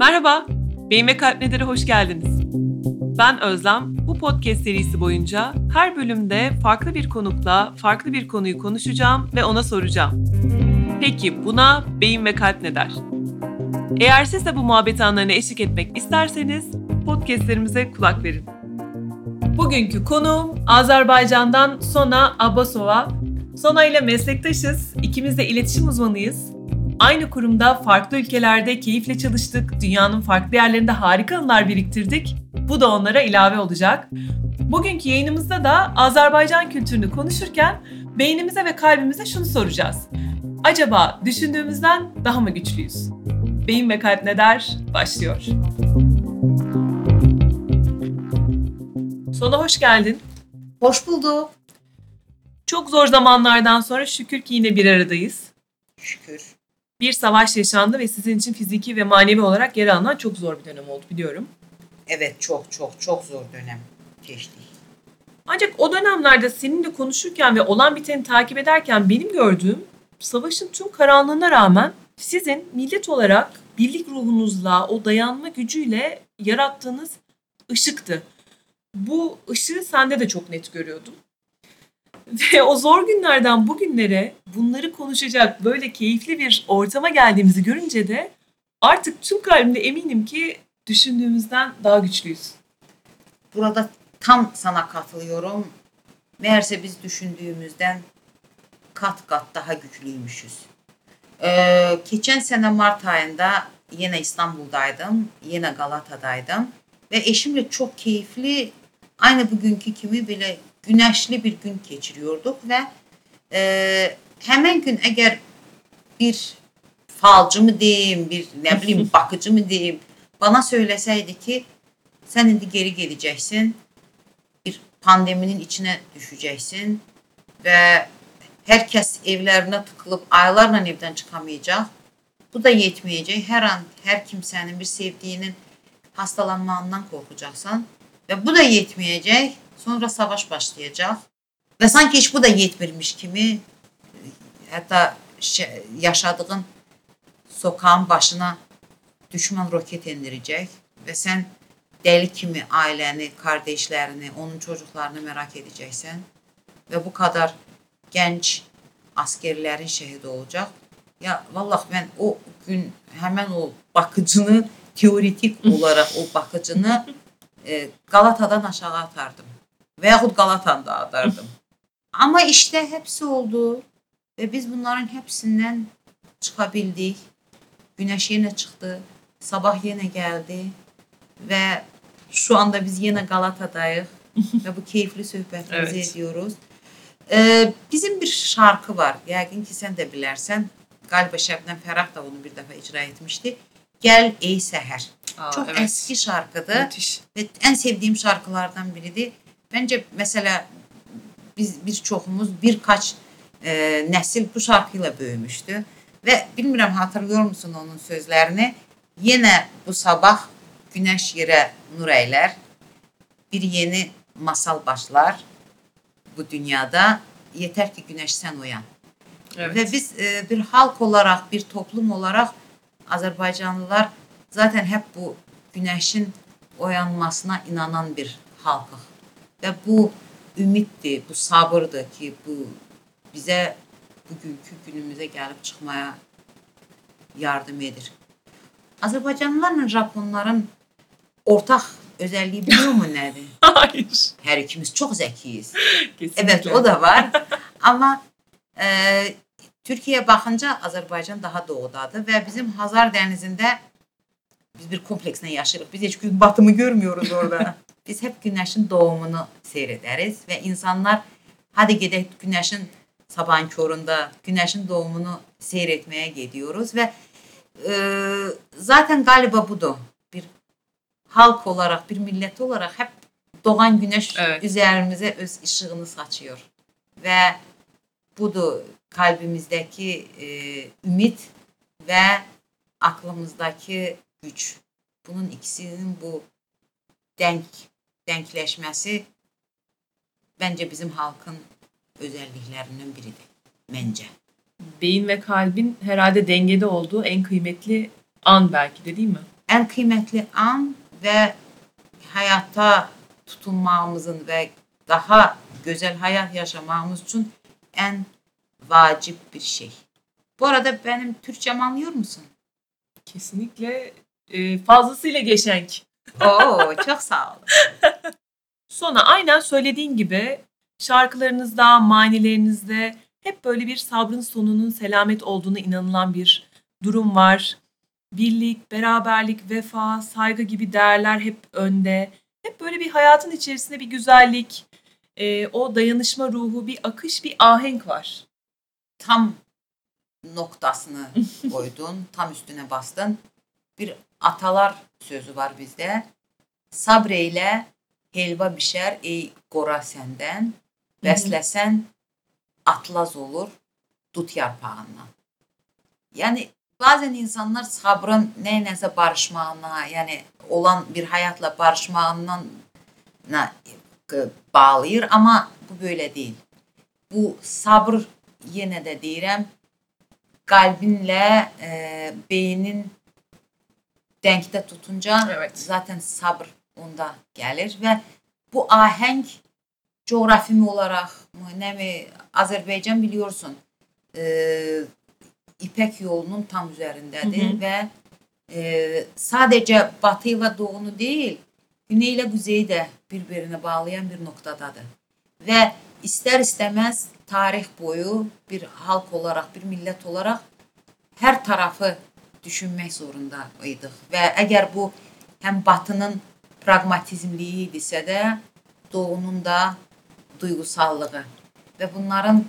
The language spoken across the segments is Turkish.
Merhaba, Beyin ve Kalp Nedir'e hoş geldiniz. Ben Özlem. Bu podcast serisi boyunca her bölümde farklı bir konukla farklı bir konuyu konuşacağım ve ona soracağım. Peki buna beyin ve kalp ne der? Eğer siz de bu muhabbet anlarına eşlik etmek isterseniz podcastlerimize kulak verin. Bugünkü konuğum Azerbaycan'dan Sona Abbasova. Sona ile meslektaşız, ikimiz de iletişim uzmanıyız. Aynı kurumda farklı ülkelerde keyifle çalıştık, dünyanın farklı yerlerinde harika anılar biriktirdik. Bu da onlara ilave olacak. Bugünkü yayınımızda da Azerbaycan kültürünü konuşurken beynimize ve kalbimize şunu soracağız. Acaba düşündüğümüzden daha mı güçlüyüz? Beyin ve kalp ne der? Başlıyor. Sona hoş geldin. Hoş bulduk. Çok zor zamanlardan sonra şükür ki yine bir aradayız. Şükür. Bir savaş yaşandı ve sizin için fiziki ve manevi olarak yer alınan çok zor bir dönem oldu biliyorum. Evet çok çok çok zor dönem geçti. Ancak o dönemlerde seninle konuşurken ve olan biteni takip ederken benim gördüğüm savaşın tüm karanlığına rağmen sizin millet olarak birlik ruhunuzla, o dayanma gücüyle yarattığınız ışıktı. Bu ışığı sende de çok net görüyordum. Ve o zor günlerden bugünlere bunları konuşacak böyle keyifli bir ortama geldiğimizi görünce de artık tüm kalbimde eminim ki düşündüğümüzden daha güçlüyüz. Burada tam sana katılıyorum. Meğerse biz düşündüğümüzden kat kat daha güçlüymüşüz. Ee, geçen sene Mart ayında yine İstanbul'daydım, yine Galata'daydım ve eşimle çok keyifli, aynı bugünkü kimi bile güneşli bir gün geçiriyorduk ve e, hemen gün eğer bir falcı mı diyeyim, bir ne bileyim bakıcı mı diyeyim bana söyleseydi ki sen şimdi geri geleceksin, bir pandeminin içine düşeceksin ve herkes evlerine tıkılıp aylarla evden çıkamayacak. Bu da yetmeyecek. Her an her kimsenin bir sevdiğinin hastalanmandan korkacaksan ve bu da yetmeyecek. Sonra savaş başlayacak. Ve sanki hiç bu da yetmirmiş kimi hatta şey, yaşadığın sokağın başına düşman roket indirecek ve sen deli kimi aileni, kardeşlerini, onun çocuklarını merak edeceksen ve bu kadar genç askerlerin şehit olacak. Ya vallahi ben o gün hemen o bakıcını teoretik olarak o bakıcını e, Qalata'dan aşağı atardım. Və yaxud Qalatanda atardım. Amma işdə həbs oldu və biz bunların həbsindən çıxa bildik. Günəş yenə çıxdı, sabah yenə gəldi və şu anda biz yenə Qalatadayıq və bu keyifli söhbətimizi evet. ediyoruz. Ee, bizim bir şarkı var. Yəqin ki sən də bilərsən. Qalba Şəbnəm Fərah da onu bir dəfə icra etmişdi. Gəl ey səhər. Aa, Çok evet. eski şarkıdır. Müthiş. Ve en sevdiğim şarkılardan biridir. Bence mesela biz birçoxumuz birkaç e, nəsil bu şarkı ilə böyümüşdü və bilmirəm hatırlayırmısın onun sözlərini. Yenə bu sabah günəş yerə nur əylər. Bir yeni masal başlar bu dünyada. Yetər ki günəş sən oyan. Evet. Və biz e, bir xalq olaraq, bir toplum olaraq Azərbaycanlılar Zaten hep bu günəşin oyanmasına inanan bir xalqıq. Və bu ümiddir, bu sabırdır ki, bu bizə bugünkü günümüzə gəlib çıxmaya yardım edir. Azərbaycanlılarla Japonların ortaq özəlliyi biliyormu nədir? Hayır. Hər ikimiz çox zəkiyiz. evet, o da var. Amma e, Türkiyəyə baxınca Azərbaycan daha doğudadır və bizim Hazar dənizində biz bir kompleksle yaşıyoruz. Biz hiç gün batımı görmüyoruz orada. biz hep güneşin doğumunu seyrederiz ve insanlar hadi gidelim güneşin sabahın köründe güneşin doğumunu seyretmeye gidiyoruz ve e, zaten galiba budur. Bir halk olarak, bir millet olarak hep doğan güneş Evet. üzerimize öz ışığını saçıyor. Ve budur kalbimizdeki e, ümit ve aklımızdaki güç. Bunun ikisinin bu denk denkleşmesi bence bizim halkın özelliklerinden biridir. Bence. Beyin ve kalbin herhalde dengede olduğu en kıymetli an belki de değil mi? en kıymetli an ve hayata tutunmamızın ve daha güzel hayat yaşamamız için en vacip bir şey. Bu arada benim Türkçem anlıyor musun? Kesinlikle e, fazlasıyla geçenk. Oo, çok sağ ol. Sonra aynen söylediğin gibi şarkılarınızda, manilerinizde hep böyle bir sabrın sonunun selamet olduğunu inanılan bir durum var. Birlik, beraberlik, vefa, saygı gibi değerler hep önde. Hep böyle bir hayatın içerisinde bir güzellik, e, o dayanışma ruhu, bir akış, bir ahenk var. Tam noktasını koydun, tam üstüne bastın. bir atalar sözü var bizdə. Sabr elə, helva bişər ey qora səndən, bəsləsən atlaz olur dut yarpağından. Yəni Bəzən insanlar sabrın nəyinəsə barışmağına, yəni olan bir həyatla barışmağından e, bağlayır, amma bu belə deyil. Bu sabr yenə də deyirəm, qəlbinlə e, beynin dəngdə tutunca evet. zaten sabr onda gəlir və bu ahəng coğrafi olaraq, nəmi Azərbaycan biliyorsun, e, İpək yolunun tam üzərindədir Hı -hı. və e, sadəcə batı ilə doğunu deyil, güney ilə qüzeyi də bir-birinə bağlayan bir nöqtədadır. Və istər-istəməz tarix boyu bir xalq olaraq, bir millət olaraq hər tərəfi düşünmək zorunda idik. Və əgər bu həm Batının praqmatizmliyi idisə də, doğunun da duyğusallığı və bunların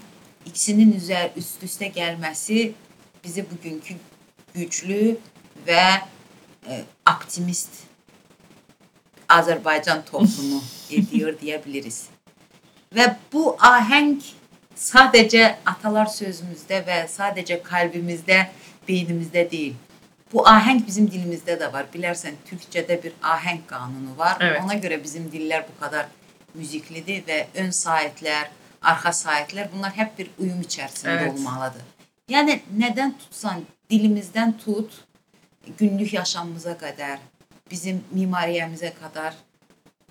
ikisinin üzər üst-üstə gəlməsi bizi bugünkü güclü və e, optimist Azərbaycan toplumu edir deyə biliriz. Və bu ahəng sadece atalar sözümüzde ve sadece kalbimizde, beynimizde değil. Bu ahenk bizim dilimizde de var. Bilersen Türkçe'de bir ahenk kanunu var. Evet. Ona göre bizim diller bu kadar müziklidir ve ön saatler, arka saatler bunlar hep bir uyum içerisinde Evet. olmalıdır. Yani neden tutsan dilimizden tut, günlük yaşamımıza kadar, bizim mimariyemize kadar.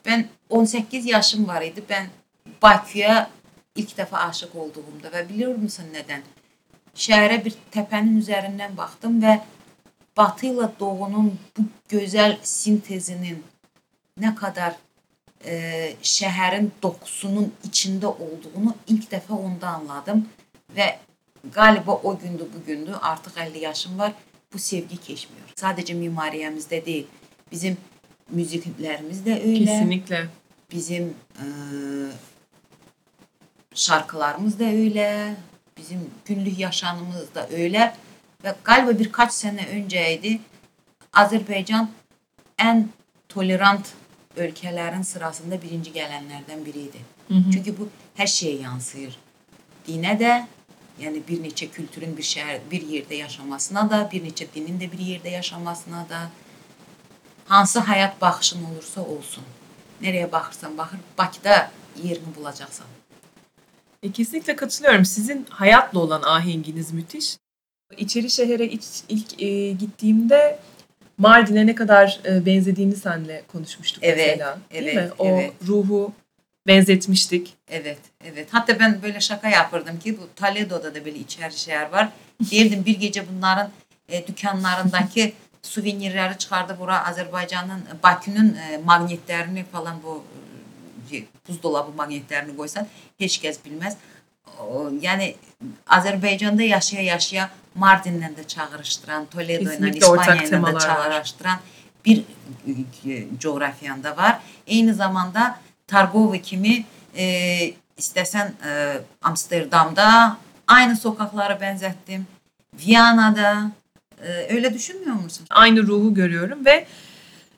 Ben 18 yaşım var idi. Ben Bakü'ye ilk defa aşık olduğumda ve biliyor musun neden? Şehre bir tepenin üzerinden baktım ve batıyla doğunun bu güzel sintezinin ne kadar e, şehrin dokusunun içinde olduğunu ilk defa onda anladım ve galiba o gündü bugündü artık 50 yaşım var bu sevgi geçmiyor. Sadece mimariyemizde değil bizim müziklerimiz de öyle Kesinlikle. bizim e, şarkılarımız da öyle, bizim günlük yaşamımız da öyle ve galiba birkaç sene önceydi Azerbaycan en tolerant ülkelerin sırasında birinci gelenlerden biriydi. Hı hı. Çünkü bu her şeye yansır. Dine de yani bir neçe kültürün bir şehir, bir yerde yaşamasına da, bir neçe dinin de bir yerde yaşamasına da hansı hayat baxışın olursa olsun. Nereye bakırsan bakır, Bakıda yerini bulacaksan. E, kesinlikle katılıyorum. Sizin hayatla olan ahenginiz müthiş. İçeri şehre iç- ilk e, gittiğimde Mardin'e ne kadar e, benzediğini senle konuşmuştuk Evet, mesela. Değil evet, mi? O evet. ruhu benzetmiştik. Evet, evet. Hatta ben böyle şaka yapardım ki bu Toledo'da da böyle içeri şehir var. Derdim bir gece bunların e, dükkanlarındaki suvenirleri çıkardı bura Azerbaycan'ın Bakü'nün e, magnetlerini falan bu buzdolabı magnetlerini koysan hiç kez bilmez. O, yani Azerbaycan'da yaşaya yaşaya Mardin'den de çağrıştıran, Toledo'yla Kesinlikle ortak İspanya'yla da temalar var. çağrıştıran bir e, coğrafyanda var. Aynı zamanda Targovo kimi e, istesen e, Amsterdam'da aynı sokaklara benzettim. Viyana'da e, öyle düşünmüyor musun? Aynı ruhu görüyorum ve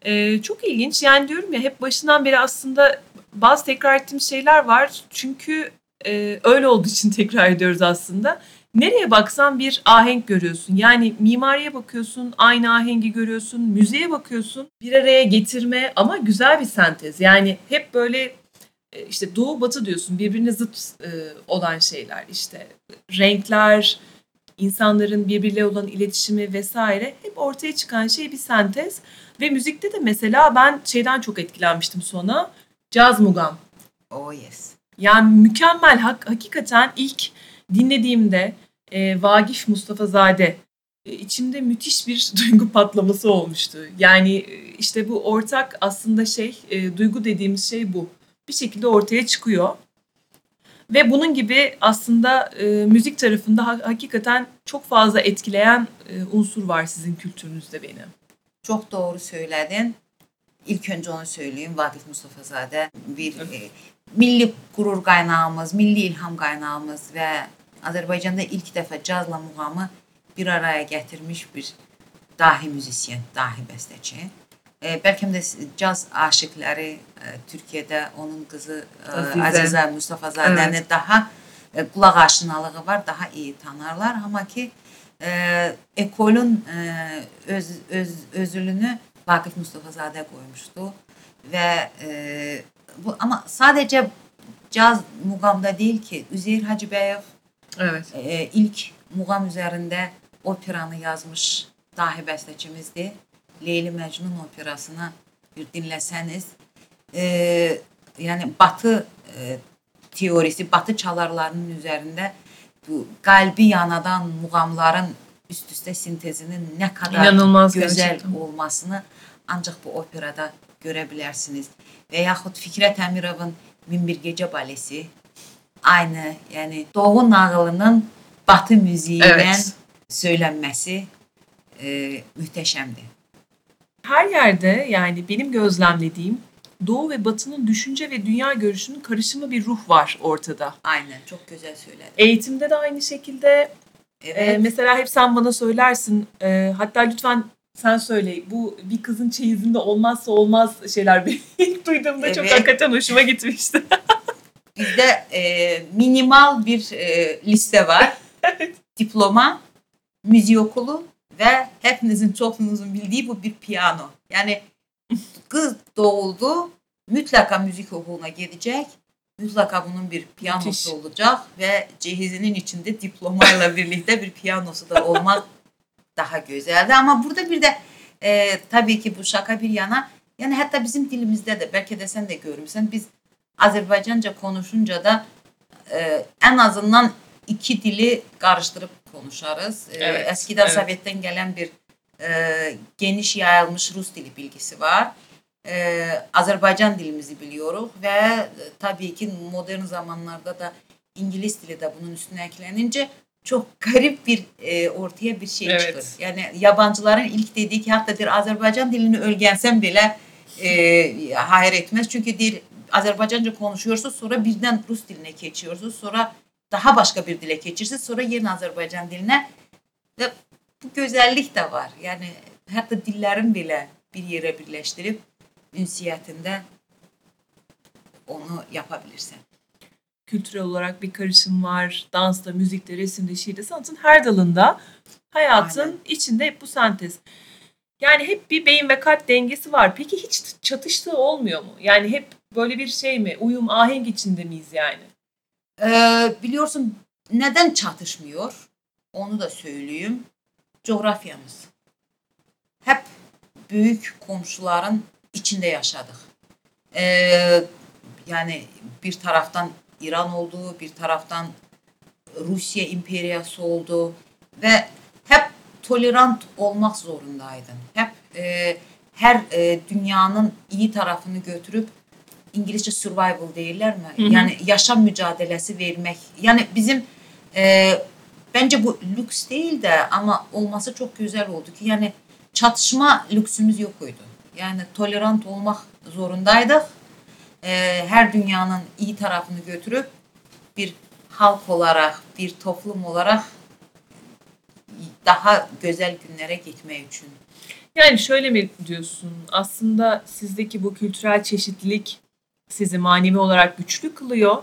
e, çok ilginç. Yani diyorum ya hep başından beri aslında bazı tekrar ettiğim şeyler var. Çünkü e, öyle olduğu için tekrar ediyoruz aslında. Nereye baksan bir ahenk görüyorsun. Yani mimariye bakıyorsun, aynı ahengi görüyorsun. Müziğe bakıyorsun, bir araya getirme ama güzel bir sentez. Yani hep böyle e, işte doğu batı diyorsun birbirine zıt e, olan şeyler. İşte renkler, insanların birbiriyle olan iletişimi vesaire hep ortaya çıkan şey bir sentez. Ve müzikte de mesela ben şeyden çok etkilenmiştim sonra. Caz mugam. Oh yes. Yani mükemmel hak, hakikaten ilk dinlediğimde e, Vagif Mustafa Zade e, içimde müthiş bir duygu patlaması olmuştu. Yani e, işte bu ortak aslında şey e, duygu dediğimiz şey bu. Bir şekilde ortaya çıkıyor. Ve bunun gibi aslında e, müzik tarafında ha- hakikaten çok fazla etkileyen e, unsur var sizin kültürünüzde beni. Çok doğru söyledin. İlk önce onu söyleyeyim. Vakıf Mustafa'zade bir e, milli gurur kaynağımız, milli ilham kaynağımız ve Azerbaycan'da ilk defa cazla muğamı bir araya getirmiş bir dahi müzisyen, dahi besteci. E, bəlkə də caz aşiqləri e, Türkiyədə onun qızı e, Əzizə Mustafazadəni evet. daha e, qulaq aşinalığı var, daha iyi tanırlar. Amma ki e, ekolun e, öz öz özülünü Vaqif Mustafazadə qoymuşdu və e, bu amma sadəcə caz muğamda deyil ki, Üzeyir Hacıbəyev evet. e, ilk muğam üzərində operanı yazmış dahi bəstəçimizdir. Leyli Mecnun operasını bir dinleseniz e, yani batı e, teorisi, batı çalarlarının üzerinde bu kalbi yanadan mugamların üst üste sintezinin ne kadar İnanılmaz güzel gerçekten. olmasını ancak bu operada görebilirsiniz. Veyahut Fikret Emirov'un Minbir Gece Balesi aynı yani Doğu nağılının Batı müziğiyle Evet. söylenmesi e, muhteşemdi. Her yerde yani benim gözlemlediğim Doğu ve Batı'nın düşünce ve dünya görüşünün karışımı bir ruh var ortada. Aynen çok güzel söyledin. Eğitimde de aynı şekilde Evet. e, mesela hep sen bana söylersin e, hatta lütfen sen söyle bu bir kızın çeyizinde olmazsa olmaz şeyler benim ilk duyduğumda çok Evet. hakikaten hoşuma gitmişti. Bizde e, minimal bir e, liste var. Diploma, müzik okulu ve hepinizin çoğunuzun bildiği bu bir piyano. Yani kız doğuldu mutlaka müzik okuluna gidecek. Mutlaka bunun bir piyanosu Müthiş. olacak ve cehizinin içinde diplomayla birlikte bir piyanosu da olmak daha güzeldi. Ama burada bir de e, tabii ki bu şaka bir yana yani hatta bizim dilimizde de belki de sen de görmüşsün biz Azerbaycanca konuşunca da e, en azından iki dili karıştırıp konuşarız. E, Evet, eskiden evet. Sovyet'ten gelen bir e, geniş yayılmış Rus dili bilgisi var. E, Azerbaycan dilimizi biliyoruz ve e, tabii ki modern zamanlarda da İngiliz dili de bunun üstüne eklenince çok garip bir e, ortaya bir şey Evet. çıkıyor. Yani yabancıların ilk dediği ki hatta bir Azerbaycan dilini öğrensem bile e, hayır etmez. Çünkü dil Azerbaycanca konuşuyorsunuz sonra birden Rus diline geçiyorsunuz. Sonra daha başka bir dile geçirsiniz. Sonra yerine Azerbaycan diline ve bu güzellik de var. Yani hatta dillerin bile bir yere birleştirip ünsiyetinde onu yapabilirsin. Kültürel olarak bir karışım var. Dansta, müzikte, resimde, şiirde, sanatın her dalında hayatın Aynen. içinde hep bu sentez. Yani hep bir beyin ve kalp dengesi var. Peki hiç çatıştığı olmuyor mu? Yani hep böyle bir şey mi? Uyum, ahenk içinde miyiz yani? Ee, biliyorsun neden çatışmıyor? Onu da söyleyeyim. Coğrafyamız. Hep büyük komşuların içinde yaşadık. Ee, yani bir taraftan İran oldu, bir taraftan Rusya imperyası oldu ve hep tolerant olmak zorundaydın. Hep e, her e, dünyanın iyi tarafını götürüp İngilizce survival değiller mi? Hı hı. Yani yaşam mücadelesi vermek. Yani bizim e, bence bu lüks değil de ama olması çok güzel oldu ki yani çatışma lüksümüz yokuydu. Yani tolerant olmak zorundaydık. E, her dünyanın iyi tarafını götürüp bir halk olarak, bir toplum olarak daha güzel günlere gitmek için. Yani şöyle mi diyorsun? Aslında sizdeki bu kültürel çeşitlilik sizi manevi olarak güçlü kılıyor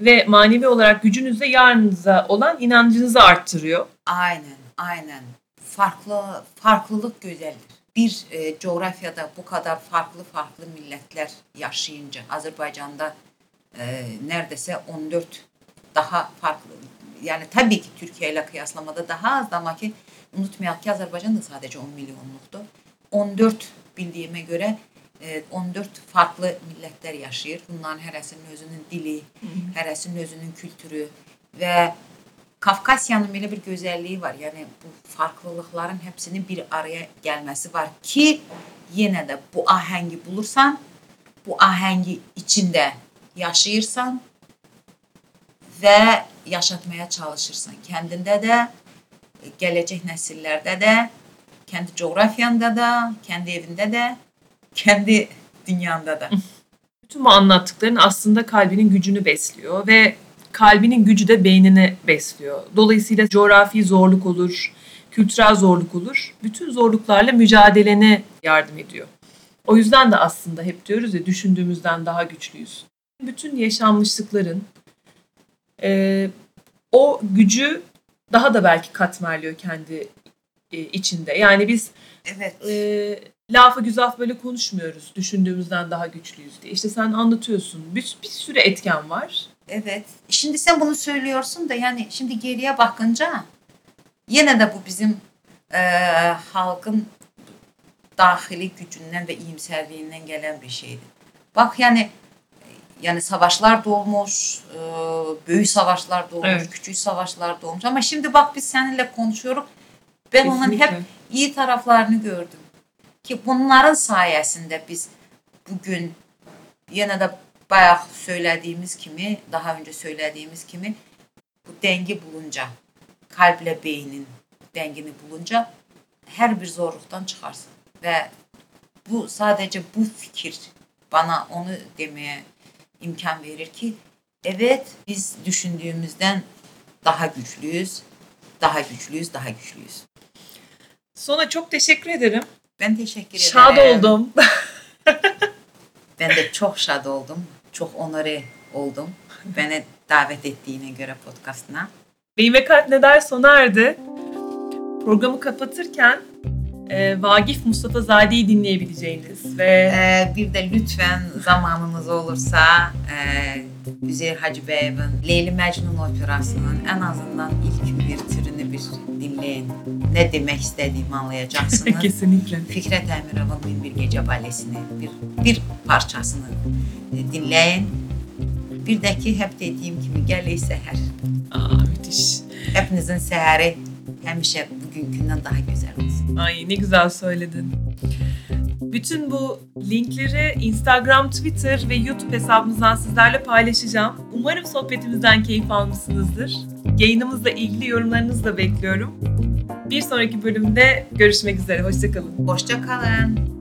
ve manevi olarak gücünüzle yarınıza olan inancınızı arttırıyor. Aynen, aynen. Farklı farklılık güzeldir. Bir e, coğrafyada bu kadar farklı farklı milletler yaşayınca Azerbaycan'da e, neredeyse 14 daha farklı yani tabii ki Türkiye ile kıyaslamada daha az ama ki unutmayalım ki Azerbaycan da sadece 10 milyonluktu. 14 bildiğime göre 14 farklı milletler yaşayır. Bunların hərəsinin özünün dili, hərəsinin özünün kültürü və Kafkasyanın belə bir gözəlliyi var. Yəni bu farklılıkların hepsinin bir araya gəlməsi var ki, yenə də bu ahəngi bulursan, bu ahəngi içində yaşayırsan və yaşatmaya çalışırsan. Kəndində də, gələcək nəsillərdə də, kendi coğrafyanda da, kendi evinde de, kendi dünyanda da. Bütün bu anlattıkların aslında kalbinin gücünü besliyor ve kalbinin gücü de beynini besliyor. Dolayısıyla coğrafi zorluk olur, kültürel zorluk olur. Bütün zorluklarla mücadelene yardım ediyor. O yüzden de aslında hep diyoruz ya düşündüğümüzden daha güçlüyüz. Bütün yaşanmışlıkların e, o gücü daha da belki katmerliyor kendi e, içinde. Yani biz Evet. e, lafı güzaf böyle konuşmuyoruz. Düşündüğümüzden daha güçlüyüz diye. İşte sen anlatıyorsun. Bir, bir sürü etken var. Evet. Şimdi sen bunu söylüyorsun da yani şimdi geriye bakınca yine de bu bizim e, halkın dahili gücünden ve iyimserliğinden gelen bir şeydi. Bak yani yani savaşlar da olmuş, e, büyük savaşlar da olmuş, Evet. küçük savaşlar da olmuş. Ama şimdi bak biz seninle konuşuyoruz. Ben onun hep Kesinlikle. iyi taraflarını gördüm. Ki bunların sayesinde biz bugün yine de bayağı söylediğimiz kimi, daha önce söylediğimiz kimi bu dengi bulunca, kalple beynin dengini bulunca her bir zorluktan çıkarsın. Ve bu sadece bu fikir bana onu demeye imkan verir ki evet biz düşündüğümüzden daha güçlüyüz, daha güçlüyüz, daha güçlüyüz. Sona çok teşekkür ederim. Ben teşekkür ederim. Şad oldum. Ben de çok şad oldum. Çok onore oldum. Beni davet ettiğine göre podcastına. Beyin ve Kalp Ne Der sona erdi. Programı kapatırken e, Vagif Mustafa Zade'yi dinleyebileceğiniz ve Ee, bir de lütfen zamanınız olursa e, Üzeyir Hacıbeyev'in Leyli Mecnun operasının en azından ilk bir türünü bir dinleyin. Ne demek istediğimi anlayacaksınız. kesinlikle. Fikret Emirov'un Bir Gece Balesi'ni bir, bir parçasını e, dinleyin. Bir de ki hep dediğim gibi gel seher. Aa, müthiş. Hepinizin seheri həmişə bugünkündən daha güzel olsun. Ay ne güzel söyledin. Bütün bu linkleri Instagram, Twitter ve YouTube hesabımızdan sizlerle paylaşacağım. Umarım sohbetimizden keyif almışsınızdır. Yayınımızla ilgili yorumlarınızı da bekliyorum. Bir sonraki bölümde görüşmek üzere. Hoşçakalın. Hoşça kalın.